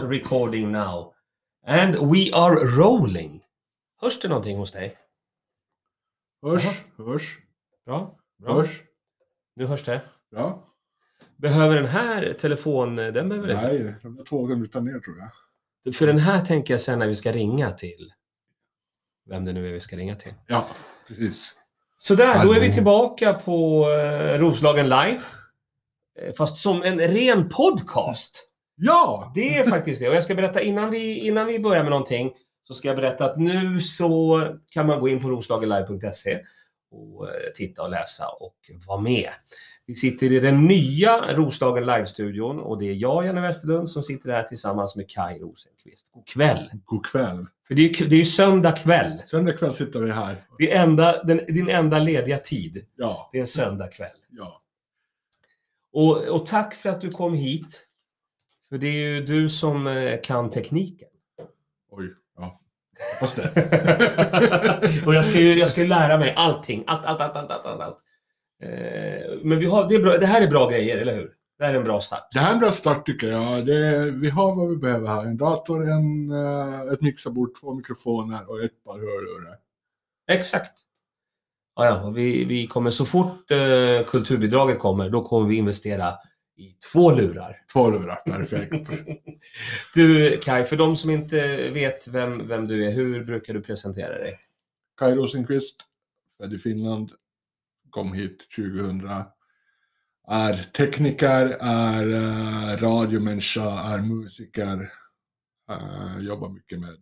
recording now. And we are rolling. Hörs det någonting hos dig? Hörs, Jaha. hörs, Bra. Bra. hörs. Nu hörs det. Ja. Behöver den här telefon... Den behöver inte. Nej, de där två minuter ner tror jag. För den här tänker jag sen när vi ska ringa till. Vem det nu är vi ska ringa till. Ja, precis. Sådär, då är vi tillbaka på eh, Roslagen live. Eh, Fast som en ren podcast. Ja! Det är faktiskt det. Och jag ska berätta innan vi, innan vi börjar med någonting så ska jag berätta att nu så kan man gå in på roslagenlive.se och eh, titta och läsa och vara med. Vi sitter i den nya Roslagen Live-studion och det är jag, Janne Westerlund, som sitter här tillsammans med Kai Rosenqvist. God kväll! God kväll. För det är det är ju söndag kväll. Söndag kväll sitter vi här. Det är enda, den, din enda lediga tid. Ja, Det är en söndag kväll. ja. Och, och tack för att du kom hit. För det är ju du som eh, kan tekniken. Oj, ja. Hoppas det. och jag ska, ju, jag ska ju lära mig allting. Allt, allt, allt, allt, allt, allt. Eh, men vi har, det, bra, det här är bra grejer, eller hur? Det här är en bra start. Det här är en bra start tycker jag. Det, vi har vad vi behöver här. En dator, en, eh, ett mixerbord, två mikrofoner och ett par hörlurar. Exakt. Ja, ja, vi, vi kommer så fort eh, kulturbidraget kommer, då kommer vi investera i två lurar. Två lurar, perfekt. Du Kai, för de som inte vet vem, vem du är, hur brukar du presentera dig? Kaj Rosenqvist, född i Finland, kom hit 2000. Är tekniker, är uh, radiomänniska, är musiker. eh, jobbar mycket med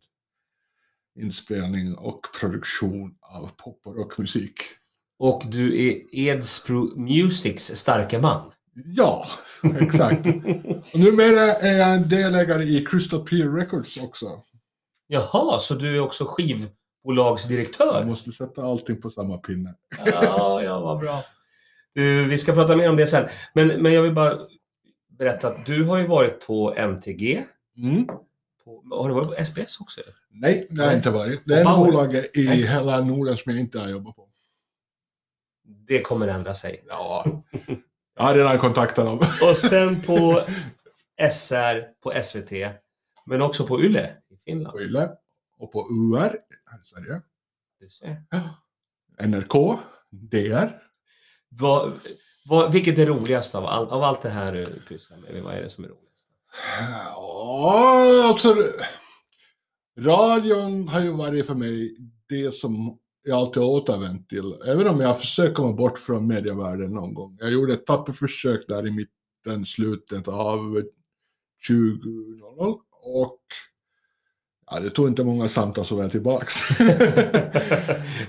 inspelning och produktion av pop och rockmusik. Och du är Edsbro Musics starka man. Ja, exakt. Och numera är jag en delägare i Crystal Peer Records också. Jaha, så du är också Jag skivbolagsdirektör? måste sätta allting på samma pinne. Ja, ja, vad bra. Du, vi ska prata mer om det sen. Men, men jag vill bara berätta att du har ju varit på MTG. Mm. På, har du varit på SBS också? Nej, det har jag inte varit. Det är en bolag i Nej. hela Norden som jag inte har jobbat på. Det kommer ändra sig. Ja, jag har redan kontaktat dem. Och sen på SR på SVT. Men också på YLE i Finland. På Yle och på UR här i Sverige. Du ser. NRK, DR. Vad, vad, vilket är roligast av, all, av allt det här du pysslar med? Vad är det som är roligast? Ja, alltså. Radion har ju varit för mig det som jag alltid återvänt till. Även om jag har försökt komma bort från medievärlden någon gång. Jag gjorde ett tappert försök där i mitten, slutet av 2000 och ja, det tog inte många samtal så väl tillbaks.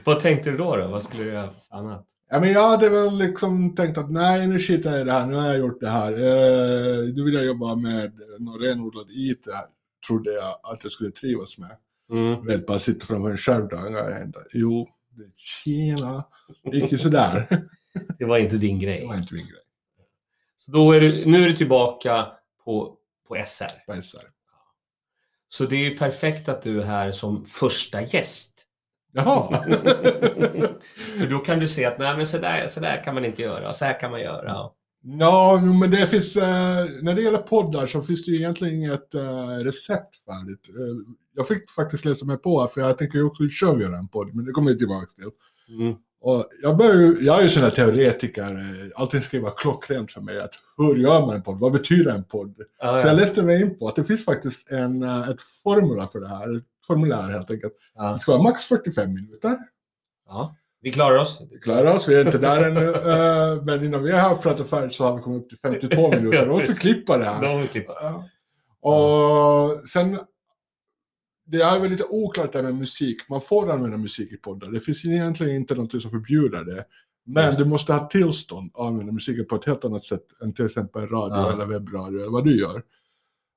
Vad tänkte du då? då? Vad skulle du göra annat? Ja, men jag hade väl liksom tänkt att nej, nu skiter jag i det här, nu har jag gjort det här. Eh, nu vill jag jobba med någon renodlad IT, trodde jag att jag skulle trivas med. Mm. Bara sitta framför en skärm där. Jag tänkte, Jo, det- tjena. Det gick ju sådär. Det var inte din Det grej. var inte min grej. Så då är du, nu är du tillbaka på, på SR. Så här. Så det är ju perfekt att du är här som första gäst. Jaha. För då kan du se att nej men så där, så där kan man inte göra, så här kan man göra. Ja, men det finns, eh, när det gäller poddar så finns det ju egentligen inget eh, recept färdigt. Jag fick faktiskt läsa mig på, för jag tänker ju också själv göra en podd, men det kommer jag tillbaka till. Mm. Och jag, börjar ju, jag är ju sån här teoretiker, eh, allting ska ju vara klockrent för mig. Att hur gör man en podd? Vad betyder en podd? Ja, Så jag ja. läste mig in på att det finns faktiskt en, eh, ett formula för det här. Ett formulär helt enkelt. Ja. Det ska vara max 45 minuter. ja. Vi klarar oss. Vi klarar oss, vi är inte där ännu. eh, Men innan vi har pratat färdigt så har vi kommit upp till 52 minuter. Då måste vi klippa det här. De klippa. Och sen, det är väl lite oklart där med musik. Man får använda musik i poddar. Det finns egentligen inte något som förbjuder det. Men Just. du måste ha tillstånd att använda musiken på ett helt annat sätt än till exempel radio Ja. eller webbradio eller vad du gör.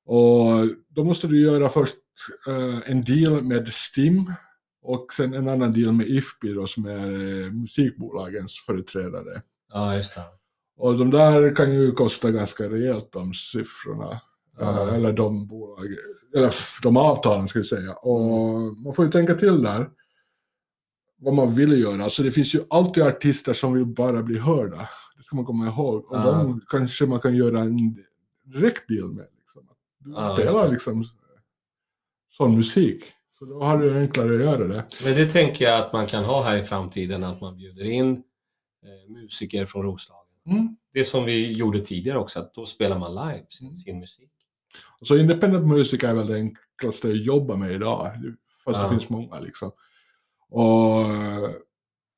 Och då måste du göra först eh, en deal med Stim och sen en annan deal med IFPI då, som är eh, musikbolagens företrädare. Ja, just det. Och de där kan ju kosta ganska rejält de siffrorna. Ja. Eh, Eller de eller de avtalen ska jag säga. Och man får ju tänka till där. Vad man vill göra. Alltså det finns ju alltid artister som vill bara bli hörda. Det ska man komma ihåg. Och Ja. de kanske man kan göra en direkt deal med. Liksom. Du spelar det. liksom sån musik. Så då har du enklare att göra det. Men det tänker jag att man kan ha här i framtiden, att man bjuder in eh, musiker från Roslagen. Mm. Det som vi gjorde tidigare också, att då spelar man live sin, sin musik. Så independent musik är väl det enklaste att jobba med idag. Fast Ja. det finns många liksom. Och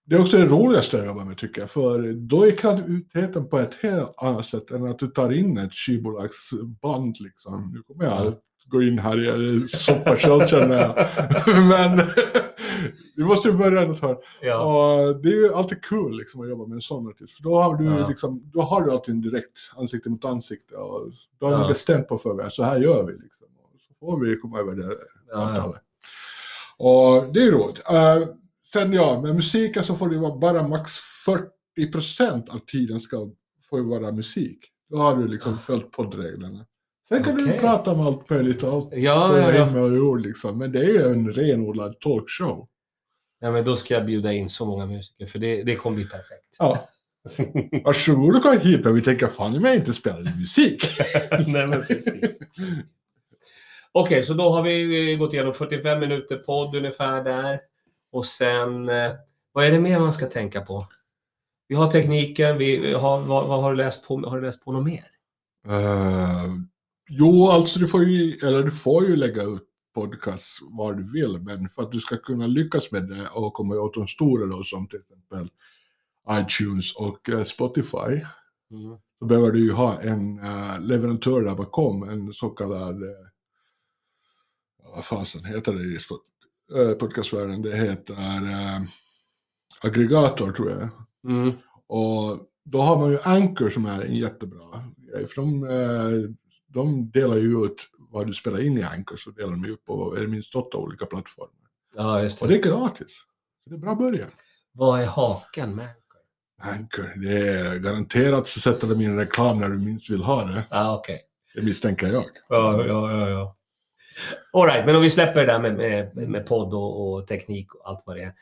det är också det roligaste att jobba med tycker jag. För då är kreativiteten på ett helt annat sätt än att du tar in ett skivbolagsband liksom. Nu kommer jag att gå in här i soppa själv känner jag. Men vi måste ju börja något här. Ja. Och det är ju alltid kul liksom, att jobba med en sån artist. För då har du, Ja. liksom, då har du alltid en direkt ansikte mot ansikte. Och då har Ja. vi bestämt på förväg, så här gör vi. Liksom. Och så får vi komma över det Ja. Och det är roligt. Uh, sen ja, med musiken så får det vara bara max 40% av tiden ska få vara musik. Då har du liksom Ah. följt poddreglerna. Sen kan du Okej. ju prata om allt möjligt och allt Ja, ja, ja, ord liksom. Men det är ju en renodlad talkshow. Ja, men då ska jag bjuda in så många musiker, för det, det kommer bli perfekt. Ja. Varsågod och kom hit, men vi tänker fan i mig inte spela musik. Nej, men precis. Okej, så då har vi gått igenom 45 minuter podd ungefär där. Och sen, eh, vad är det mer man ska tänka på? Vi har tekniken, vi har, vad, vad har du läst på? Har du läst på något mer? Eh, jo, alltså du får ju, eller du får ju lägga ut podcast var du vill, men för att du ska kunna lyckas med det och komma åt de stora då, som till exempel iTunes och eh, Spotify, då behöver du ju ha en eh, leverantör där bakom, en så kallad, uh, vad fasen heter det i eh, podcastvärlden, det heter eh, aggregator tror jag. Mm. Och då har man ju Anchor som är en jättebra grej. För de, eh, de delar ju ut vad du spelar in i Anchor så delar de ut på det minst åtta olika plattformar. Ja, just Och det. det är gratis. Så det är bra början. Vad är haken med Anchor? Anchor, det är garanterat så sätter de in reklam när du minst vill ha det. Ja, okej. Det misstänker jag. Ja, ja, ja. ja. All right, men om vi släpper det där med, med, med podd och, och teknik och allt vad det är.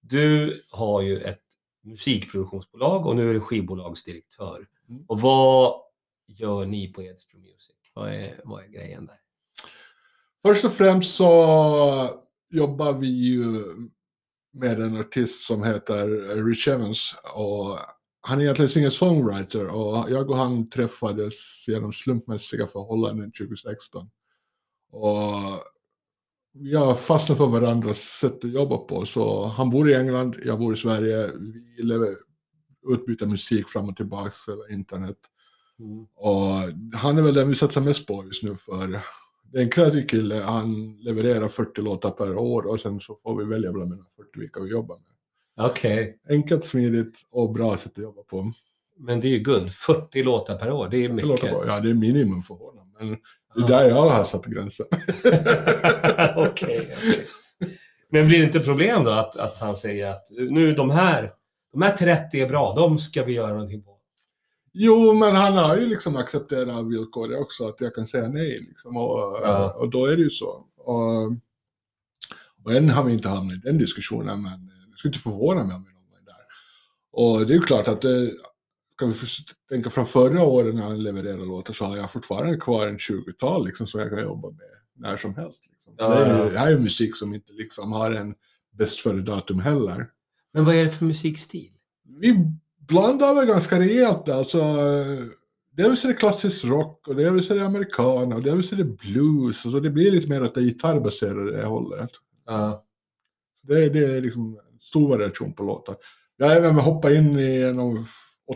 Du har ju ett musikproduktionsbolag och nu är du skivbolagsdirektör. Mm. Och vad gör ni på Edsbro Music? Vad är, vad är grejen där? Först och främst så jobbar vi ju med en artist som heter Rich Evans. Och han är egentligen singer-songwriter och jag och han träffades genom slumpmässiga förhållanden 2016. Och vi har fastnat för varandras sätt att jobba på. Så han bor i England, jag bor i Sverige. Vi lever, utbyter musik fram och tillbaka över internet. Och han är väl den vi satsar mest på just nu för det är en kreativ kille, han levererar 40 låtar per år och sen så får vi välja bland de 40 vilka vi jobbar med. Okej, Enkelt, smidigt och bra sätt att jobba på. men det är ju guld. 40 låtar per år, det är mycket. Ja, det är minimum för honom. Men det är där jag har satt gränsen. Okej, okej. Men blir det inte problem då att, att han säger att nu de här, de här 30 är bra, de ska vi göra någonting på? Jo, men han har ju liksom accepterat villkoret också, att jag kan säga nej. Liksom, och, Ja. och då är det ju så. Och, och än har vi inte hamnat i den diskussionen, men det skulle inte förvåna mig om vi någon där. Och det är ju klart att det, kan vi tänka från förra året när han levererade låtar så har jag fortfarande kvar en 20-tal liksom, som jag kan jobba med när som helst. Liksom. Ja, det, är, ja. ju- det här är musik som inte liksom har en bäst före datum heller. Men vad är det för musikstil? Vi blandar väl ganska rejält alltså. eh, Dels är det klassisk rock och dels är det americana och dels är det blues. Så det blir lite mer åt det gitarrbaserade hållet. Ja. Det, är- det är liksom stor variation på låtar. Jag har även hoppat in i någon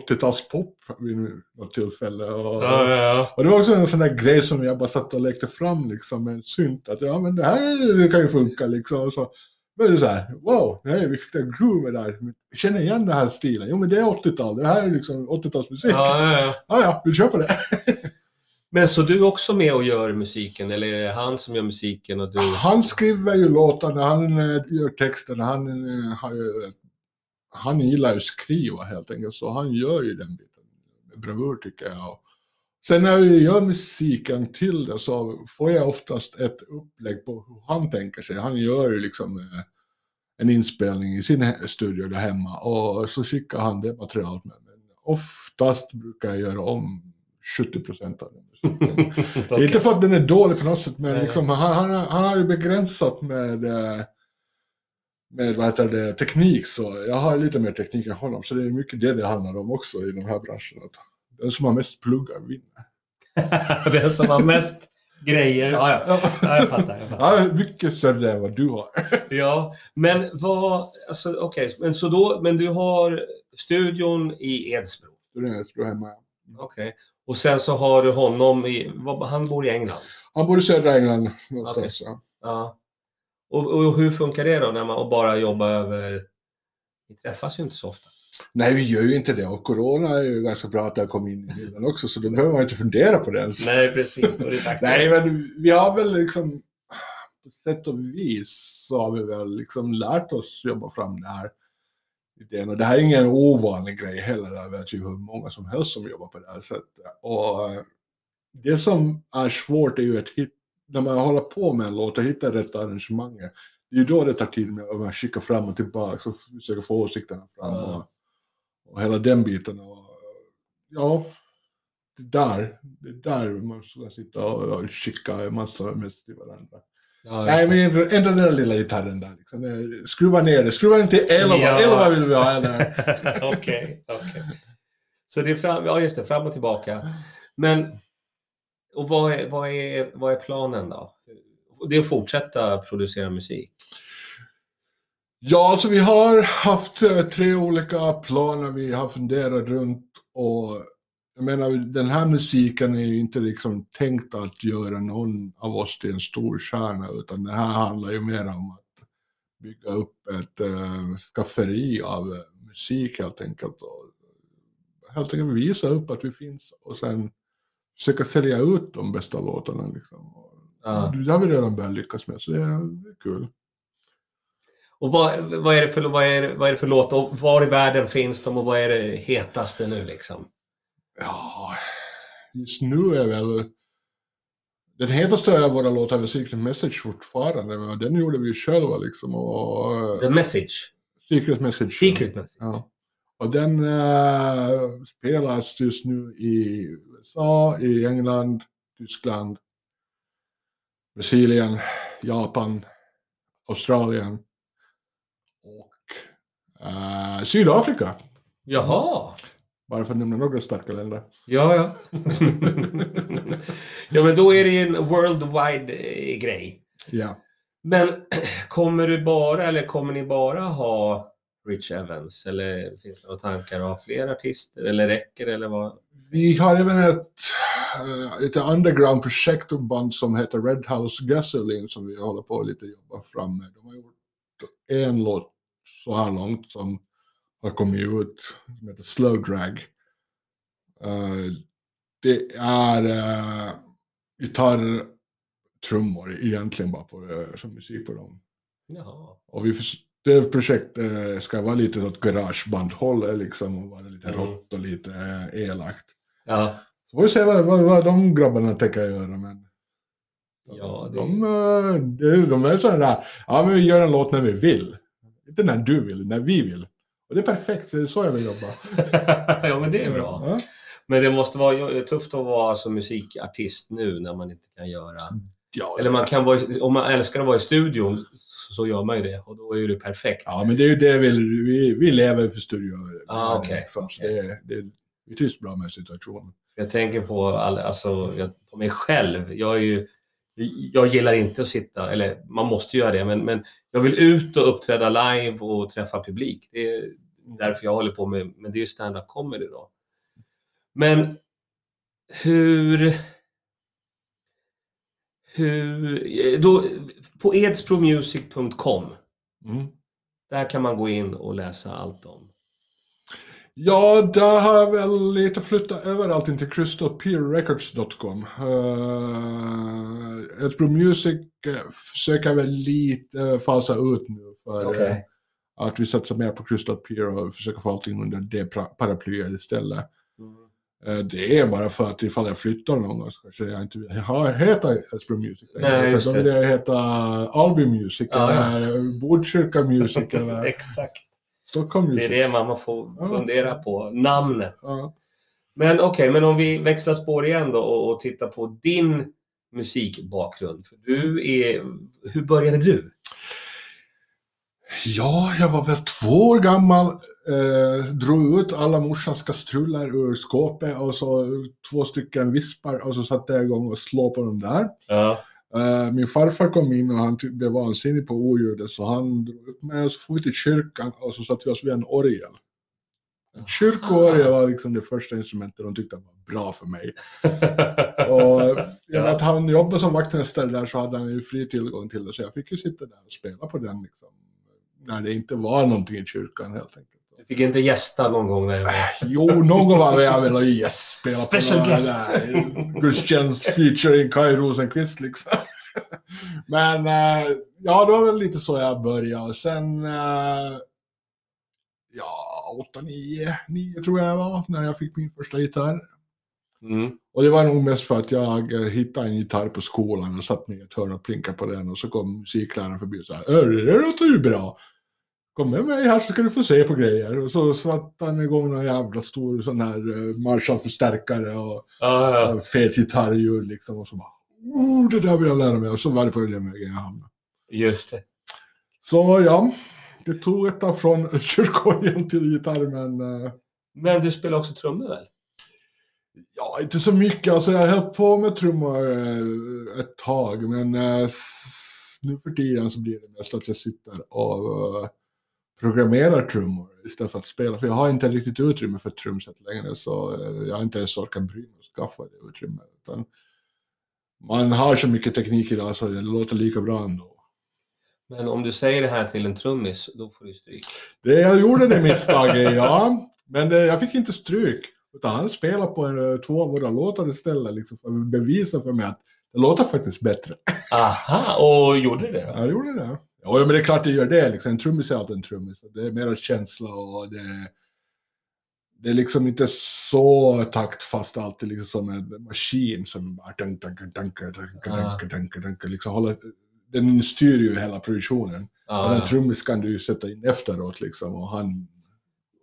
80-talspop vid något tillfälle. Och, ja. och det var också en sån där grej som jag bara satt och lekte fram liksom med en synt. Att ja men det här det kan ju funka liksom. Och så, men så här, wow, nej, vi fick det groove där. Vi känner igen den här stilen. Jo men det är 80-tal, det här är liksom 80-talsmusik. Ja. Ja, ja, ja. ja, ja, vi kör på det. Men så du är också med och gör musiken, eller är det han som gör musiken och du... Han skriver ju låtarna, han eh, gör texterna, han, eh, ju, han gillar ju att skriva helt enkelt. Så han gör ju den biten med bravur tycker jag. Sen när vi gör musiken till det så får jag oftast ett upplägg på hur han tänker sig. Han gör ju liksom eh, en inspelning i sin studio där hemma och så skickar han det materialet med. Men oftast brukar jag göra om 70 procent av den. Okej. Inte för att den är dålig på något sätt, men liksom, han, han, han har ju begränsat med, eh, med vad heter det, teknik. Så jag har lite mer teknik än honom, så det är mycket det det handlar om också i den här branschen. Den som har mest pluggar vinner. Den som har mest grejer. Ja, ja. ja jag fattar. Jag fattar. Ja, mycket större än vad du har. Ja, men vad... Alltså, okej, men så då... Men du har studion i Edsbro. Är jag tror hemma. Okej. Och sen så har du honom i... Vad, han bor i England. Han bor i södra England någonstans. Ja. Ja. Och, och hur funkar det då när man bara jobbar över... Ni träffas ju inte så ofta. Nej, vi gör ju inte det. Och corona är ju ganska bra att det har kommit in i bilden också, så då behöver man inte fundera på det ens. Nej, precis. Nej, men vi har väl liksom på sätt och vis så har vi väl liksom lärt oss jobba fram det här idén. Och det här är ingen ovanlig grej heller. Jag vet ju hur många som helst som jobbar på det här sättet. Och eh, det som är svårt är ju att hitta, när man håller på med en låt och hittar rätt arrangemang. Det är ju då det tar tid med att man skickar fram och tillbaka och försöker få åsikterna fram. Och, och hela den biten. Och, ja, det där, det där man ska sitta och, och skicka en massa mest till varandra. Ja, Nej, men ändå ändå den där lilla gitarren där. Liksom. Eh, Skruva ner det. Skruva den till 11. Ja. 11 vill vi ha. Eller? Okej, okej. Så det är fram, ja just det, fram och tillbaka. Men, och vad är, vad är, vad är planen då? Det är att fortsätta producera musik? Ja, alltså vi har haft eh, tre olika planer vi har funderat runt och jag menar den här musiken är ju inte liksom tänkt att göra någon av oss till en stor stjärna utan det här handlar ju mer om att bygga upp ett äh, skafferi av eh, musik helt enkelt och helt enkelt visa upp att vi finns och sen försöka sälja ut de bästa låtarna liksom. Ja. Det har vi redan börjat lyckas med så det är, det är kul. Och vad, vad, är det för, vad, är, det- vad är det för låt och var i världen finns de och vad är det hetaste nu liksom? Ja, just nu är väl... Den hetaste av våra låtar är Secret Message fortfarande, den gjorde vi själva liksom. Och, The Message. Secret Message. Secret Message. Ja. Och den eh, spelas just nu i USA, i England, Tyskland, Brasilien, Japan, Australien eh, Sydafrika. Jaha. Bara för att nämna några starka länder. Ja, ja. ja, men då är det ju en worldwide eh, grej. Ja. Men kommer du bara, eller kommer ni bara ha Rich Evans? Eller finns det några tankar att ha fler artister? Eller räcker det? Eller vad? Vi har även ett, eh, ett underground-projekt och band som heter Red House Gasoline som vi håller på att lite jobba fram med. De har gjort en låt så här långt som har kommit ut som heter Slow Drag. Eh, det är uh, gitarr, trummor egentligen bara på, uh, som musik på dem. Jaha. Och vi, det projektet ska vara lite åt garagebandhållet liksom och vara lite Mm. rått och lite eh, elakt. Ja. Så får vi se vad, vad, vad de grabbarna tänker göra. Men Ja, det- de, eh, de, de är sådana där, ja men vi gör en låt när vi vill. Inte när du vill, när vi vill. Och det är perfekt, det är så jag vill jobba. ja, men det är bra. Ja. Men det måste vara tufft att vara som musikartist nu när man inte kan göra... Ja, Eller man kan vara, om man älskar att vara i studion så gör man ju det och då är det perfekt. ja, men det är ju det vi, vi, vi lever för studio. Ah, okej, liksom, så okej. det, det, vi trivs bra med situationen. Jag tänker på, all, alltså, jag, på mig själv. Jag, är ju, jag gillar inte att sitta, eller man måste göra det, men, men jag vill ut och uppträda live och träffa publik. Det är därför jag håller på med, men det är ju stand-up comedy då. Men hur... Hur... Då, på edspromusic.com, Mm. där kan man gå in och läsa allt om. Ja, där har jag väl lite flyttat över allting till crystalpeerrecords.com. Uh, Edsbro Music uh, försöker väl lite fasa ut nu för eh, att vi satsar mer på Crystal Peer och försöker få allting under det paraplyet istället. Mm. Eh, det är bara för att ifall jag flyttar någon gång så kanske jag inte vill heta Edsbro Music. längre, Nej, just Då det. vill jag heta Alby Music ja. eller Botkyrka Music eller Exakt. Stockholm Det Music. är det man får Ja. fundera på. Namnet. Ja. Men okej, men om vi växlar spår igen då och, och tittar på din musikbakgrund. För du är, hur började du? Ja, jag var väl två år gammal. Eh, drog ut alla morsans kastruller ur skåpet och så två stycken vispar och så satte jag igång och slå på dem där. Ja. Eh, min farfar kom in och han typ blev vansinnig på oljudet så han drog ut mig och så får vi till kyrkan och så satte vi oss vid en orgel. Kyrkoorgel var liksom det första instrumentet de tyckte var bra för mig. Och i och med att han jobbade som vaktmästare där så hade han ju fri tillgång till det så jag fick ju sitta där och spela på den liksom. När det inte var någonting i kyrkan helt enkelt. Fick inte gästa någon gång när det var... Jo, någon gång var jag väl och yes, spela Special på guest. där gudstjänst featuring Kaj Rosenqvist liksom. Men eh, ja, det var väl lite så jag började. Sen, eh, ja, 8, 9, 9 tror jag var när jag fick min första gitarr. Mm. Och det var nog mest för att jag eh, hittade en gitarr på skolan och satt mig i ett hörn och plinkade på den och så kom musikläraren förbi och sa "Hörru, det låter ju bra. Kom med mig här så ska du få se på grejer. Och så satte han igång någon jävla stor sån här uh, Marshall-förstärkare och Ja, ja. uh, fet gitarrljud liksom. Och så bara, oh, det där vill jag lära mig. Och så var det på den vägen jag hamnade. Just det. Så ja, det tog ett tag från kyrkorgeln till gitarr men eh, Men du spelar också trummor väl? Ja, inte så mycket. Alltså jag hållit på med trummor eh, ett tag, men eh, nu för tiden så blir det mest att jag sitter och eh, programmerar trummor istället för att spela. För jag har inte riktigt utrymme för trumset längre, så eh, jag har inte ens orkat bry mig och skaffa det utrymmet. Utan man har så mycket teknik idag så det låter lika bra ändå. Men om du säger det här till en trummis, då får du stryk. Det, jag gjorde det misstaget, ja. Men det, jag fick inte stryk. Utan han spelade på en, två av våra låtar istället, liksom, för att bevisa för mig att det låter faktiskt bättre. Aha, och gjorde det då? Jag gjorde det. Ja, men det är klart det gör det. Liksom. En trummis är alltid en trummis. Det är mer känsla och det, det är liksom inte så taktfast alltid liksom som en maskin som bara dunk, dunk, dunk, dunk, Ah. dunk, dunk, dunk, liksom håller, Den styr ju hela produktionen. Ja, Men en trummis kan du ju sätta in efteråt liksom och han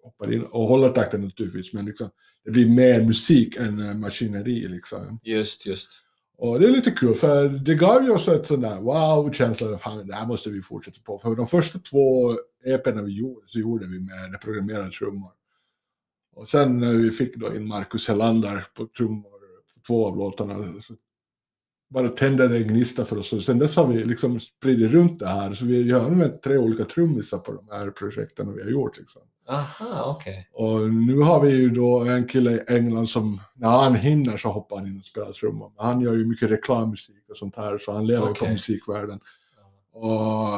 hoppar in och håller takten naturligtvis. Men liksom, det blir mer musik än eh, maskineri liksom. just, just. Och det är lite kul för det gav ju oss ett sån där wow-känsla. Fan, det här måste vi fortsätta på. För de första två EPn vi gjorde så gjorde vi med programmerade trummor. Och sen när vi fick då in Marcus Helander på trummor på två av låtarna så bara tände det en gnista för oss. Och sen dess har vi liksom spridit runt det här. Så vi har använt tre olika trummisar på de här projekten vi har gjort. Liksom. Aha, okej. Och nu har vi ju då en kille i England som, när han hinner så hoppar han in och spelar trummor. Men han gör ju mycket reklammusik och sånt här, så han lever ju på musikvärlden. Och,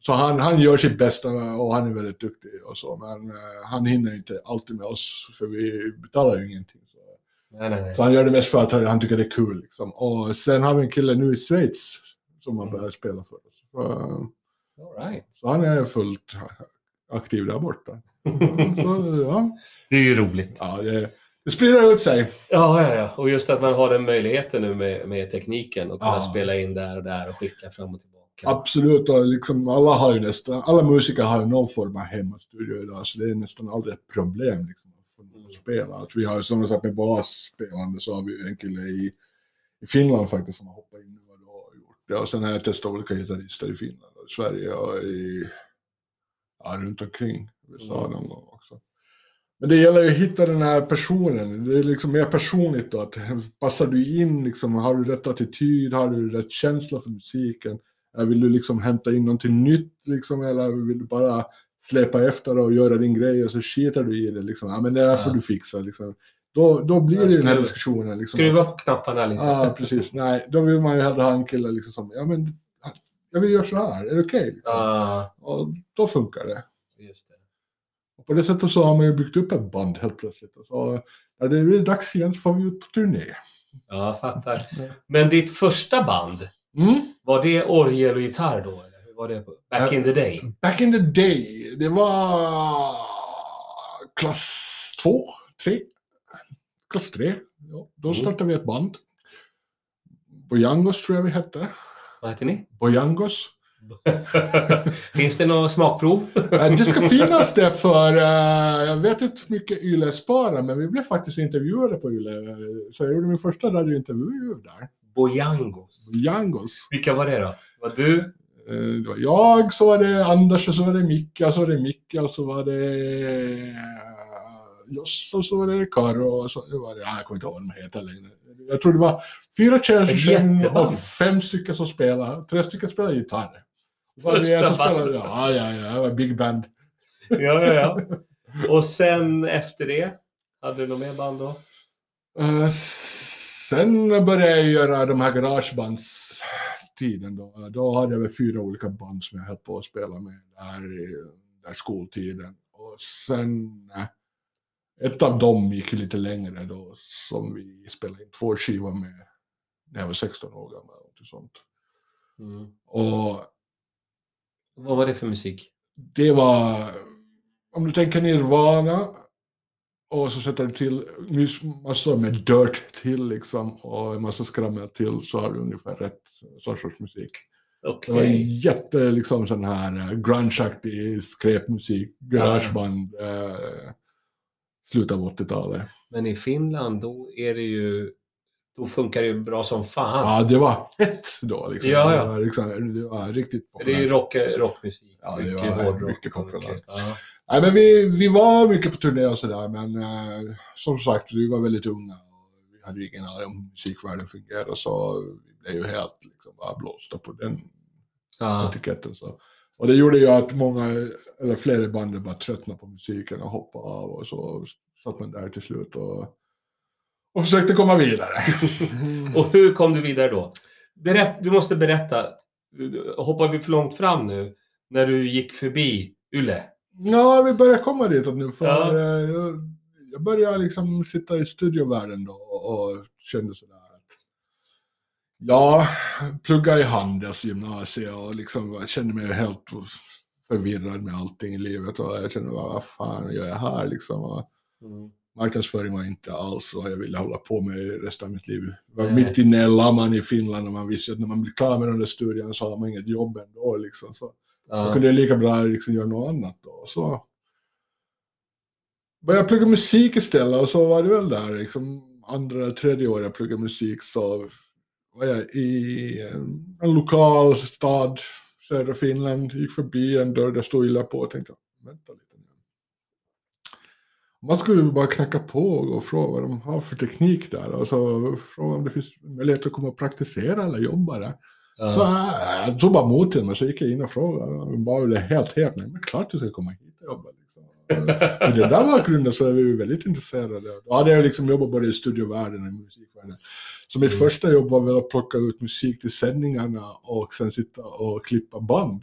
så han, han gör sitt bästa och han är väldigt duktig och så. Men eh, han hinner inte alltid med oss, för vi betalar ju ingenting. Så, Nej, nej, nej. så han gör det mest för att han, tycker det är kul. Liksom. Och sen har vi en kille nu i Schweiz som har Mm. börjat spela för oss. Så, All right. så han är fullt aktiv där borta. Så, ja. Det är ju roligt. Ja, det, det sprider ut sig. Ja, ja, ja. Och just att man har den möjligheten nu med, med tekniken och kunna Ja. spela in där och där och skicka fram och tillbaka. Absolut, och liksom alla har ju nästan, alla musiker har ju någon form av hemmastudio idag, så det är nästan aldrig ett problem liksom, att att spela. Att vi har, som jag sagt med basspelande, så har vi ju en kille i, i Finland faktiskt som har hoppat in nu och då har gjort det. Och sen har jag testat olika gitarrister i Finland och i Sverige och i, ja, runt omkring USA Mm. någon gång också. Men det gäller ju att hitta den här personen. Det är liksom mer personligt då. Att passar du in, liksom, har du rätt attityd, har du rätt känsla för musiken? Vill du liksom hämta in någonting nytt liksom, eller vill du bara släpa efter och göra din grej och så skitar du i det liksom. Ja men det där får Ja. du fixa liksom. Då, då blir det den här diskussionen liksom. Skruva på knapparna lite. Ja, precis. Nej, då vill man ju hellre ha en kille liksom som, ja men, jag vill göra så här, är det okej? liksom? Ja, Och då funkar det. just det. Och på det sättet så har man ju byggt upp ett band helt plötsligt. Och så när det blir dags igen så får vi ut på turné. Ja, fattar. Men ditt första band, Mm. var det orgel och gitarr då? Eller hur var det på- back in the day? Back in the day, det var klass två, tre. Klass tre. Ja, då Mm. startade vi ett band. Bojangos tror jag vi hette. Vad heter ni? Bojangos. Finns det några smakprov? Eh, Det ska finnas det för, eh, jag vet inte hur mycket Yle sparar, men vi blev faktiskt intervjuade på Yle. Så jag gjorde min första radiointervju där. Bojangos. Jangos. Vilka var det då? Var du? Eh, Det var jag, så var det Anders, och så var det Micke, och så var det Micke, och så var det Josse, och så var det Karo, och så var det, ja, jag kommer inte ihåg vad de heter längre. Jag tror det var fyra tjejer och fem stycken som spelade. Tre stycken spelade gitarr. Var det som spelade, ja, ja, ja, det var big band. Ja, ja, ja. Och sen efter det? Hade du något mer band då? Eh, sen började jag göra de här garagebandstiden då. Då hade jag väl fyra olika band som jag höll på att spela med där, i- där skoltiden. Och sen eh, ett av dem gick ju lite längre då som vi spelade in två skivor med när jag var 16 år gammal. Och sånt. Mm. Och Vad var det för musik? det var, om du tänker Nirvana och så sätter du till massor med dirt till liksom och en massa skrammel till så har du ungefär rätt sorts musik. Okej. Det var jätte liksom sån här eh, grungeaktig skräpmusik, garageband, eh, slutet av 80-talet. Men i Finland, då är det ju... Då funkar det ju bra som fan. Ja, det var hett då liksom. Ja, ja. Det, var liksom, det var riktigt För det är ju rock, rockmusik. Ja, det mycket var hårdrock mycket populärt. Ja. Nej, men vi, vi var mycket på turné och sådär, men eh, som sagt, vi var väldigt unga och vi hade ju ingen aning om hur musikvärlden fungerar, så vi blev ju helt liksom, bara blåsta på den Ja. etiketten. Så. Och det gjorde ju att många, eller flera i bandet bara tröttnade på musiken och hoppade av och så satt man där till slut och, och försökte komma vidare. Och hur kom du vidare då? Berätt, du måste berätta. Hoppar vi för långt fram nu? När du gick förbi Yle? Ja, vi börjar komma dit nu för Ja. eh, jag, jag började liksom sitta i studiovärlden då och, och kände sådär ja, plugga i Handelsgymnasiet och liksom jag kände mig helt förvirrad med allting i livet och jag kände vad fan gör jag här liksom. Och marknadsföring var inte alls vad jag ville hålla på med resten av mitt liv. Jag var Nej. mitt inne i Laman i Finland och man visste att när man blir klar med den där studien så har man inget jobb ändå liksom. Så Ja. kunde jag lika bra liksom göra något annat då. Så började jag plugga musik istället och så var det väl där liksom andra eller tredje året jag pluggade musik så i en, en lokal stad, södra Finland, gick förbi en dörr där stod illa på och tänkte vänta lite nu. Man skulle bara knacka på och fråga vad de har för teknik där och så fråga om det finns möjlighet att komma och praktisera eller jobba där. Så Ja. äh, jag tog bara emot mig så gick jag in och frågade. De bara blev helt helt nej men klart du ska komma hit och jobba. Liksom. Med det där bakgrunden så är vi väldigt intresserade. Då hade jag liksom jobbat både i studiovärlden och i musikvärlden. Så mitt Mm. första jobb var väl att plocka ut musik till sändningarna och sen sitta och klippa band.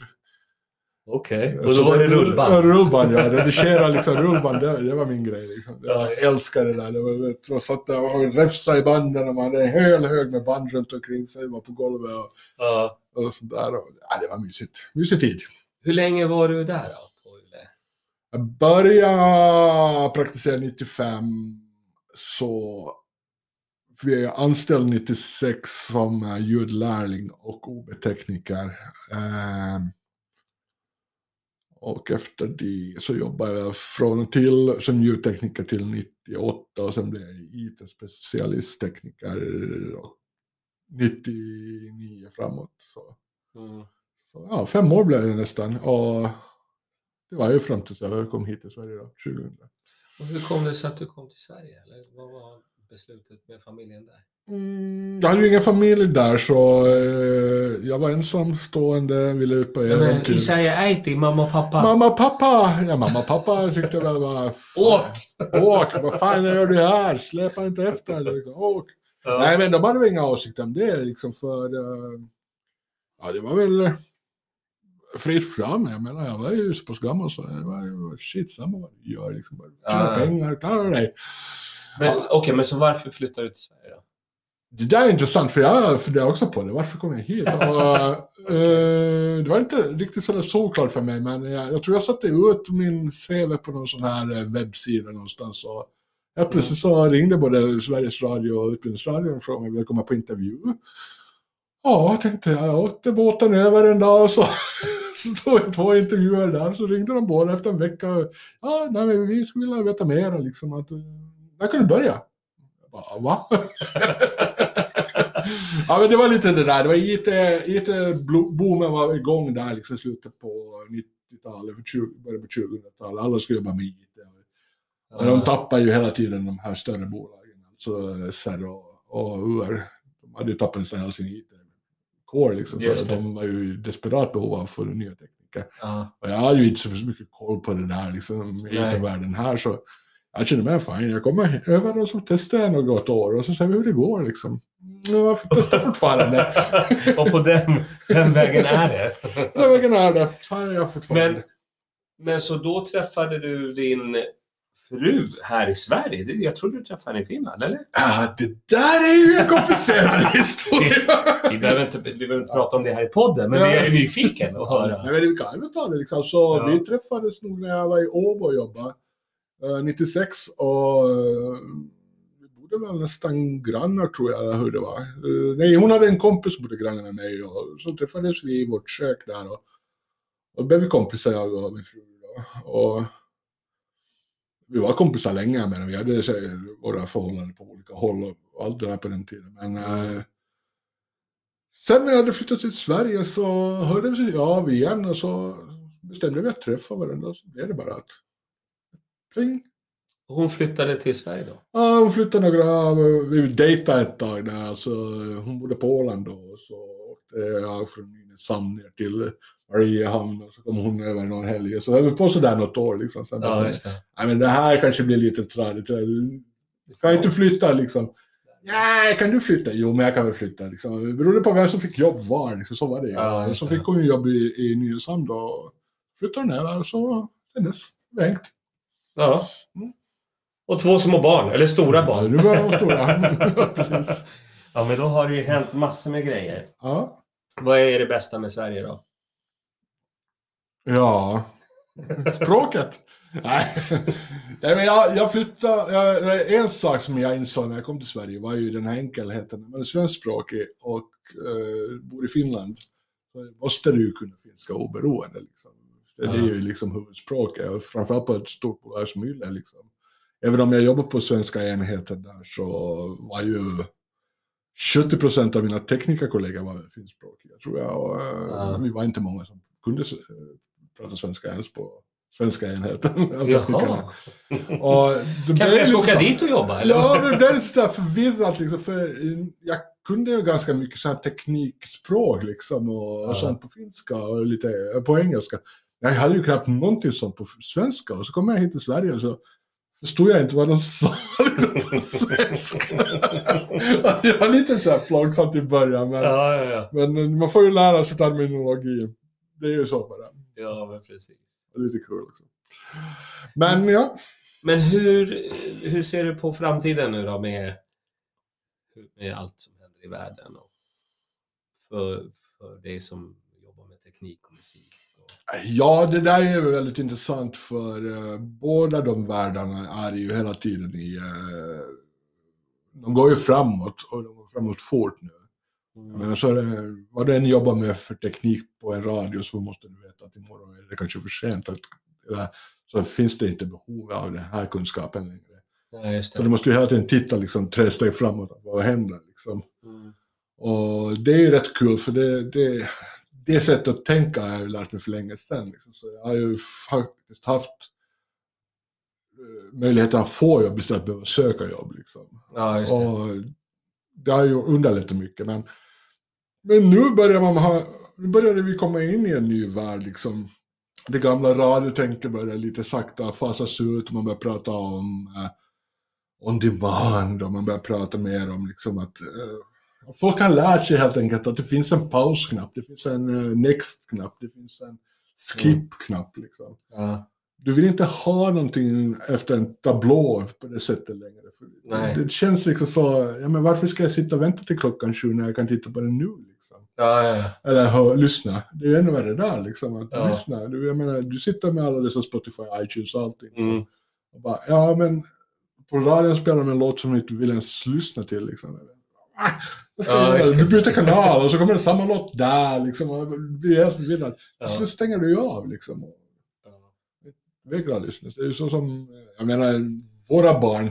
Okej. Och då var det Ja, rullband? rullband, ja. Redigera liksom rullband, det, det var min grej. Liksom. Ja. Jag älskade det där. Det var, man satt där och räfsade i banden och man hade en hel hög med band runt omkring sig. var på golvet och Ja. och sådär. Och, ja, det var mysigt. Mysig tid. Hur länge var du där då? På? Jag började praktisera 95 så vi är anställd 96 som eh, ljudlärling och OB-tekniker. Ehm, och efter det så jobbade jag från och till som ljudtekniker till 98 och sen blev jag IT-specialisttekniker 99 framåt. Så. Mm. Så, ja, fem år blev det nästan. Och det var ju fram tills jag kom hit till Sverige då, 2000. Och hur kom det sig att du kom till Sverige? Eller vad var beslutet med familjen där? Jag hade ju ingen familj där så eh, jag var ensamstående, ville ut på äventyr. Isaiah Äiti, mamma och pappa. Mamma och pappa! Ja, mamma och pappa tyckte väl bara... Åk! Åk! Vad fan gör du här? Släpa inte efter. Åk! Ja. Nej, men de hade väl inga åsikter om det liksom för... eh, ja, det var väl fritt fram. Jag menar, jag var ju så pass gammal så det var ju shit samma vad du gör liksom. Bara Tjäna Ja. pengar, klara dig. Men, Okej, men så varför flyttade du till Sverige då? Det där är intressant för jag funderar också på det. Varför kom jag hit? Och, eh, det var inte riktigt sådär solklart för mig men jag, jag tror jag satte ut min CV på någon sån här eh, webbsida någonstans. Och helt plötsligt så ringde både Sveriges Radio och Utbildningsradion och frågade om jag ville komma på intervju. Ja, jag tänkte jag. Jag åkte båten över en dag och så, så stod jag två intervjuer där. Så ringde de båda efter en vecka. Ja, nej, men vi skulle vilja veta mer. Liksom, att, eh, när kan du börja? Jag bara, va? ja, men det var lite det där. Det var IT, IT-boomen var igång där liksom slutet på 90-talet, början på 2000-talet. Alla skulle jobba med IT. Men de tappar ju hela tiden de här större bolagen, alltså SR och, och UR. De hade ju tappat nästan hela sin IT-core liksom. För de var ju desperat behov av få nya tekniker. Ja. Och jag hade ju inte så mycket koll på det där liksom. IT-världen här. Så jag kände mig fine. Jag kommer över och så testar jag något år och så ser vi hur det går liksom. Ja, Jag testar fortfarande. Och på den, den vägen är det. Den vägen är det. Så är jag fortfarande. Men, men så då träffade du din fru här i Sverige? Jag tror du träffade henne i Finland, eller? Ja, det där är ju en komplicerad historia. Vi behöver inte, vi behöver inte prata om det här i podden, men Ja. jag är nyfiken att höra. Nej, men vi kan väl ta det liksom. Så Ja. vi träffades nog när jag var i Åbo och jobbade. Eh, 96 och eh, vi bodde väl nästan grannar tror jag, eller hur det var. Eh, nej, hon hade en kompis som bodde grannar med mig och så träffades vi i vårt kök där och, och blev vi kompisar jag och min fru. Då. Och vi var kompisar länge men vi hade så, våra förhållanden på olika håll och allt det där på den tiden. Men eh, Sen när jag hade flyttat till Sverige så hörde vi av igen och så bestämde vi att träffa varandra. Och så blev det bara att... Pling. Hon flyttade till Sverige då? Ja, hon flyttade några... Vi dejtade ett tag där. Så hon bodde på Åland då. Och så åkte jag från Nynäshamn ner till Mariehamn. Och så kom hon över någon helg. Så höll vi på sådär något år liksom. Sen vi, just det. Nej, men det här kanske blir lite tradigt. Kan inte flytta liksom. Nej, kan du flytta? Jo, men jag kan väl flytta. Liksom. Det berodde på vem som fick jobb var. Liksom. Så var det. Ja, så fick hon jobb i, i Nynäshamn då. och Flyttade hon över så sen dess hängt. Ja. Mm. Och två små barn, eller stora Ja, barn. De stora. Precis. Ja, men då har det ju hänt massor med grejer. Ja. Vad är det bästa med Sverige då? ja. Språket. Nej, Nej men jag, jag flyttade, jag, en sak som jag insåg när jag kom till Sverige var ju den här enkelheten. När man är svenskspråkig och eh, bor i Finland så måste du ju kunna finska oberoende. Liksom. Det, det är ju liksom huvudspråket, och framförallt på ett stort bolag som Yle. Liksom. Även om jag jobbar på svenska enheten där så var ju 70 procent av mina teknikerkollegor var finskspråkiga tror jag. Och, eh, Ja. Vi var inte många som kunde eh, prata svenska ens på svenska enheten. Och det blev Kanske jag ska åka dit och jobba? Eller? Ja, det är lite sådär förvirrat liksom, för eh, jag kunde ju ganska mycket så här teknikspråk liksom och, Ja. sånt på finska och lite eh, på engelska. Jag hade ju knappt någonting sånt på svenska och så kom jag hit till Sverige och så förstod jag inte vad de sa på svenska. det var lite så här plågsamt i början men, Ja, ja, ja. men man får ju lära sig terminologi. Det är ju så bara. Ja, men precis. Lite kul också. Men ja, Men hur, hur ser du på framtiden nu då med, med allt som händer i världen? Och för, för dig som jobbar med teknik och musik? Ja, det där är ju väldigt intressant för eh, båda de världarna är ju hela tiden i... eh, de går ju framåt och de går framåt fort nu. Men så är det, vad du än jobbar med för teknik på en radio så måste du veta att imorgon är det kanske för sent. Att, så finns det inte behov av den här kunskapen längre. Ja, Så du måste ju hela tiden titta liksom, tre steg framåt. Vad händer liksom? Mm. Och det är ju rätt kul för det, det, det sättet att tänka har jag ju lärt mig för länge sedan. Liksom. Så jag har ju faktiskt haft eh, möjligheten att få jobb istället för att behöva söka jobb. Liksom. Ja, det. Och det har ju underlättat mycket. Men, men nu börjar man ha, nu börjar vi komma in i en ny värld. Liksom. Det gamla radiotänket börjar lite sakta fasas ut. Man börjar prata om eh, on demand och man börjar prata mer om liksom att eh, folk har lärt sig helt enkelt att det finns en pausknapp, det finns en eh, next-knapp, det finns en skip-knapp. Liksom. Ja. Du vill inte ha någonting efter en tablå på det sättet längre. Nej. Det känns liksom så, ja men varför ska jag sitta och vänta till klockan sju när jag kan titta på den nu liksom? Ja, ja. Eller hör, lyssna. Det är ju ännu värre där liksom. Att Ja. lyssna. Du, jag menar, du sitter med alla dessa Spotify, iTunes och allting. Mm. Och bara, ja men på radion spelar de en låt som du inte vill ens lyssna till liksom. Ah, Ja, du byter kanal och så kommer det samma låt där liksom. Och du blir helt förvirrad. Ja. Så stänger du ju av liksom. Lyssna. Det är ju så som, jag menar, våra barn,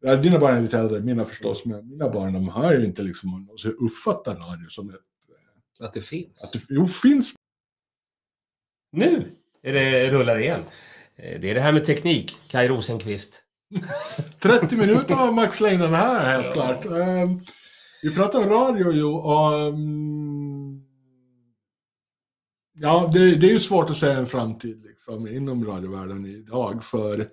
ja, dina barn är lite äldre, mina förstås, men mina barn de har ju inte liksom någonsin uppfattat radio som ett, Att det finns. att det jo, finns. Nu är det rullar igen. Eh, Det är det här med teknik. Kaj Rosenqvist. 30 minuter var Max längden här helt Ja. klart. Vi pratar om radio ju och ehm, ja, det, det är ju svårt att säga en framtid liksom, inom radiovärlden idag för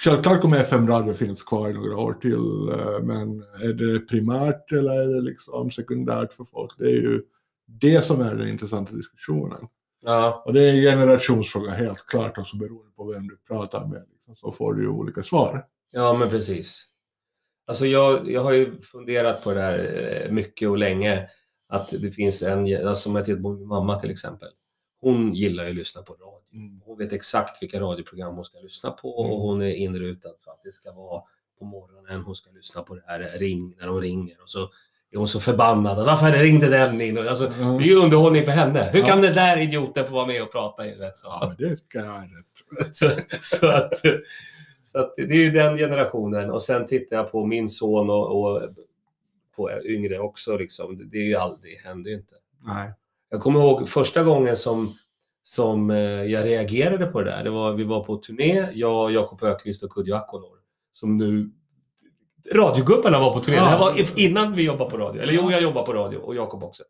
Självklart kommer FM-radio finnas kvar i några år till, eh, men är det primärt eller är det liksom sekundärt för folk? Det är ju det som är den intressanta diskussionen. Ja, Och det är en generationsfråga helt klart, också beroende på vem du pratar med. Liksom, så får du ju olika svar. ja men precis. Alltså jag, jag har ju funderat på det här eh, mycket och länge. Att det finns en, alltså som jag tittar på min mamma till exempel. Hon gillar ju att lyssna på radio. Mm. Hon vet exakt vilka radioprogram hon ska lyssna på Mm. och hon är inrutad så att det ska vara på morgonen hon ska lyssna på det här ring, när de ringer och så är hon så förbannad. Varför ringde den in? Alltså, det är ju underhållning för henne. Hur Ja. kan den där idioten få vara med och prata i rätt så? Ja, det tycker jag rätt. Så, så, att, så det är ju den generationen. Och sen tittar jag på min son och, och på yngre också. Liksom. Det- Det är ju aldrig, händer ju inte. Nej. Jag kommer ihåg första gången som, som eh, jag reagerade på det där. Det var, vi var på turné, jag, Jakob Ökvist och Kodjo Akolor. Som nu... Radiogubbarna var på turné. Ja. Det här var innan vi jobbade på radio. Eller jo, jag jobbade på radio och Jakob också.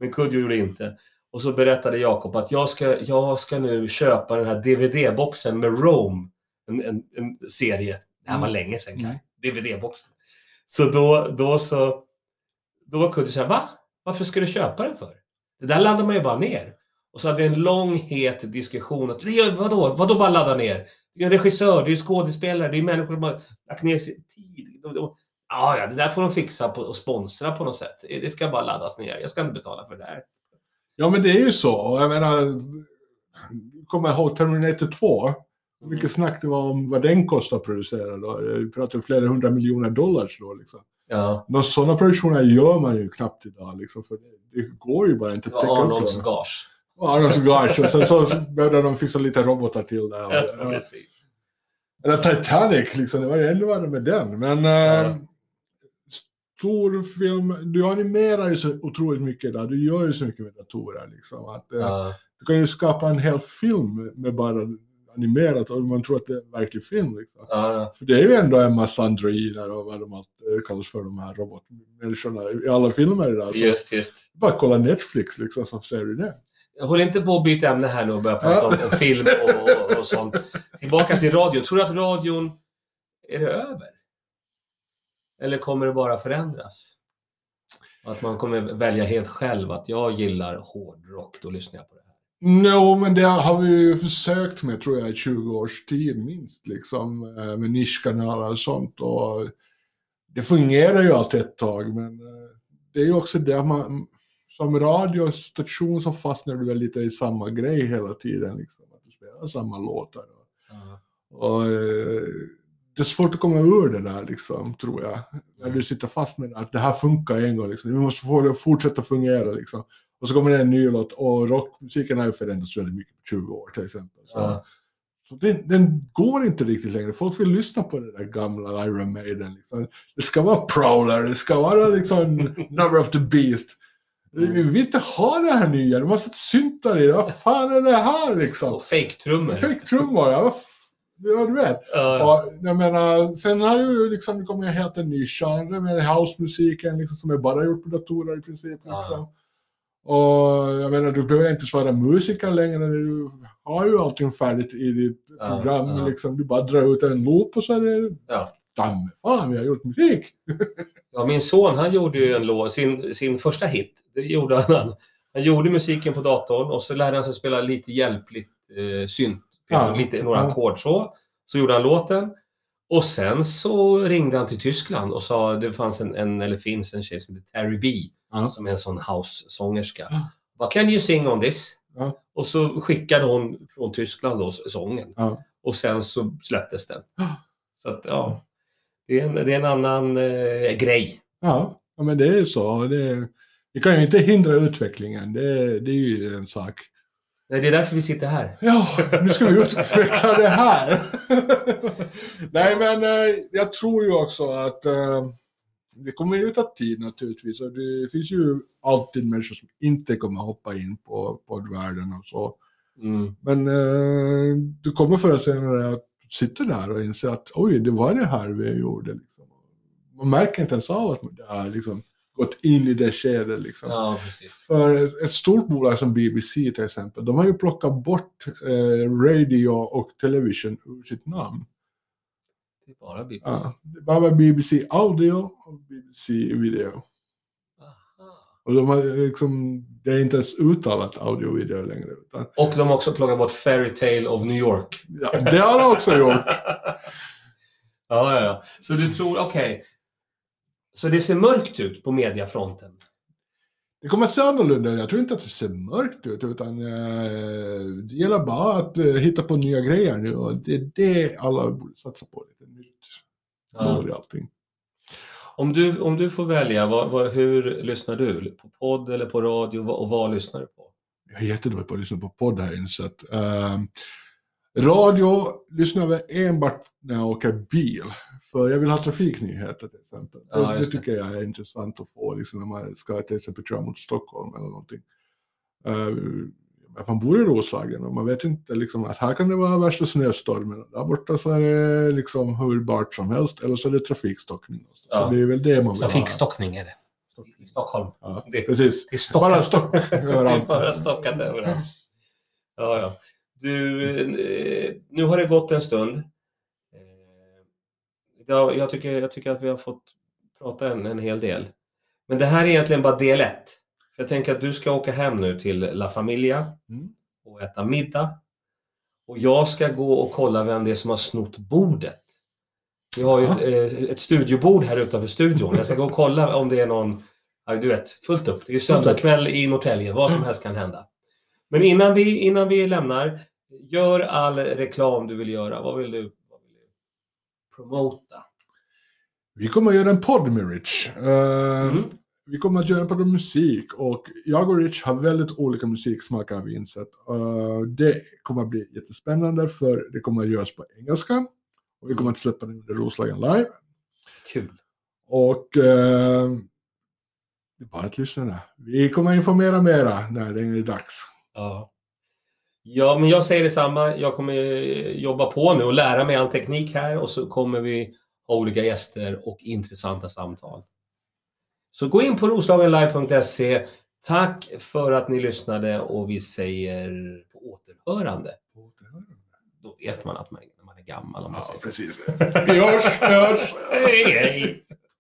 Men Kodjo gjorde inte. Och så berättade Jakob att jag ska, jag ska nu köpa den här DVD-boxen med Rome. En, en, en serie. Det här var Mm. länge sedan. Mm. DVD-boxen. Så då, då så... Då var Kodjo såhär, va? Varför ska du köpa den för? Det där laddar man ju bara ner. Och så hade vi en lång het diskussion. Att, vadå? Vadå bara ladda ner? Det är en regissör, det är skådespelare, det är människor som har lagt ner sin tid. Ja, ja, det där får de fixa på, och sponsra på något sätt. Det ska bara laddas ner. Jag ska inte betala för det här. Ja, men det är ju så. Jag menar, kommer jag ihåg Terminator 2? Hur mycket snack det var om vad den kostar att producera då. Vi pratar flera hundra miljoner dollars då liksom. Ja, Några sådana produktioner gör man ju knappt idag liksom. För det, går ju bara inte att täcka upp Arnolds gage. Och Arnolds gage. Och sen så började de fixa lite robotar till där. Ja, Ja. Eller Titanic, liksom, det var ju ännu värre med den. Men Ja. eh, stor film, du animerar ju så otroligt mycket där. Du gör ju så mycket med datorer. Liksom, att, eh, Ja, Du kan ju skapa en hel film med bara animerat och man tror att det är en verklig film. Liksom. ja, För det är ju ändå en massa androider och vad de allt eh, kallas för, de här robotmänniskorna i alla filmer idag. Just, just. Bara kolla Netflix liksom så ser du det. Jag håller inte på att byta ämne här nu och börja prata om, om film och, och, och sånt. Tillbaka till radion. Tror du att radion, är det över? Eller kommer det bara förändras? Att man kommer välja helt själv att jag gillar hårdrock, då lyssnar jag på det. No, men det har vi ju försökt med tror jag i 20 års tid minst liksom eh, med nischkanaler och sånt. Och det fungerar ju alltid ett tag men eh, det är ju också det man som radiostation så fastnar du väl lite i samma grej hela tiden liksom att du spelar samma låtar och eh, det är svårt att komma ur det där liksom tror jag. När du sitter fast med det, att det här funkar en gång liksom. Vi måste få det att fortsätta fungera liksom och så kommer det en ny låt och rockmusiken har ju förändrats väldigt mycket på 20 år till exempel. Så, Ja. så det, den går inte riktigt längre. Folk vill lyssna på det där gamla Iron Maiden. Liksom. Det ska vara Prowler, det ska vara liksom Number of the Beast. Vi vi vill inte ha det här nya, de har satt syntar i det. Vad fan är det här liksom? Och fake-trummor. Fake-trummor, ja, ja du vet. Ja, Och, jag menar, sen har ju liksom, det kommer en helt en ny genre med housemusiken liksom, som är bara gjort på datorer i princip. Liksom. Och jag menar, du behöver inte vara musiker längre. Du har ju allting färdigt i ditt Ja, program. ja. Liksom. Du bara drar ut en loop och så är det... Ja. Damme fan, vi har gjort musik! Ja, min son han gjorde ju en låt, sin, sin första hit. Det gjorde han. Han gjorde musiken på datorn och så lärde han sig spela lite hjälpligt eh, synt. Ja, lite, några ja. ackord så. Så gjorde han låten. Och sen så ringde han till Tyskland och sa, det fanns en, en eller finns en tjej som heter Terry B. Ja. Som är en sån house-sångerska. Ja. What can you sing on this? Ja. Och så skickade hon från Tyskland då sången. Och sen så släpptes den. Så att ja, det är en, det är en annan eh, grej. Ja. Ja, men det är så. Det, vi kan ju inte hindra utvecklingen, det, det är ju en sak. Nej, det är därför vi sitter här. Ja, nu ska vi utveckla det här. Nej, men eh, jag tror ju också att eh, det kommer ju ta tid naturligtvis. Och det finns ju alltid människor som inte kommer hoppa in på poddvärlden och så. Mm. Men eh, du kommer förr eller senare att sitta där och inse att oj, det var det här vi gjorde. Liksom. Man märker inte ens av att det har liksom, gått in i det skedet. Liksom. Ja. För ett, ett stort bolag som BBC till exempel, de har ju plockat bort eh, radio och television ur sitt namn. Det är bara BBC. Ja, det är bara BBC Audio och BBC Video. Aha. Och de har liksom, det är inte ens uttalat audio och video längre. Utan, Och de har också plockat bort Fairy Tale of New York. ja, det har de också gjort. ja, ja, ja. Så du tror, okej. Så det ser mörkt ut på mediafronten? Det kommer att se annorlunda ut. Jag tror inte att det ser mörkt ut, utan eh, det gäller bara att eh, hitta på nya grejer nu. Och det är det alla borde satsa på. Lite nytt Ja. mål i allting. Om, du, om du får välja, vad, vad, hur lyssnar du? På podd eller på radio? Och vad lyssnar du på? Jag är jättedålig på att lyssna på podd har jag insett. Eh, radio lyssnar jag enbart när jag åker bil. För jag vill ha trafiknyheter till exempel. Ja, det, det tycker jag är intressant att få liksom, när man ska till exempel köra mot Stockholm eller någonting. Att man bor i Roslagen och man vet inte liksom, att här kan det vara värsta snöstormen. Där borta så är det liksom hur bart som helst. Eller så är det trafikstockning. Ja. Så det är väl det man vill Trafikstockning är det. I Stockholm. Ja, Det- precis. Det är stockat. Bara stock det är överallt. bara stockat överallt. Ja, ja. Du, eh, nu har det gått en stund. Ja, Jag tycker, jag tycker att vi har fått prata en, en hel del. Men det här är egentligen bara del ett. Jag tänker att du ska åka hem nu till La Familia Mm. och äta middag. Och jag ska gå och kolla vem det är som har snott bordet. Vi har ju ett, eh, ett studiobord här utanför studion. Jag ska gå och kolla om det är någon, ja, du vet, fullt upp. Det är söndagkväll i Norrtälje, vad som helst kan hända. Men innan vi, innan vi lämnar, gör all reklam du vill göra. Vad vill du promota? Vi kommer att göra en podd med Rich. Eh, Mm. Vi kommer att göra en podd om musik och jag och Rich har väldigt olika musiksmak har vi insett. Eh, det kommer att bli jättespännande för det kommer att göras på engelska. Och vi kommer att släppa den under Roslagen live. Kul. Och eh, det är bara att lyssna. Vi kommer att informera mera när det är dags. Ja. Ja, men jag säger detsamma. Jag kommer eh, jobba på nu och lära mig all teknik här och så kommer vi ha olika gäster och intressanta samtal. Så gå in på roslagenlive.se. Tack för att ni lyssnade och vi säger på återhörande. Då vet man att man, man är gammal. Om man Ja, säger. precis. Vi hörs, hörs. Hej, hej!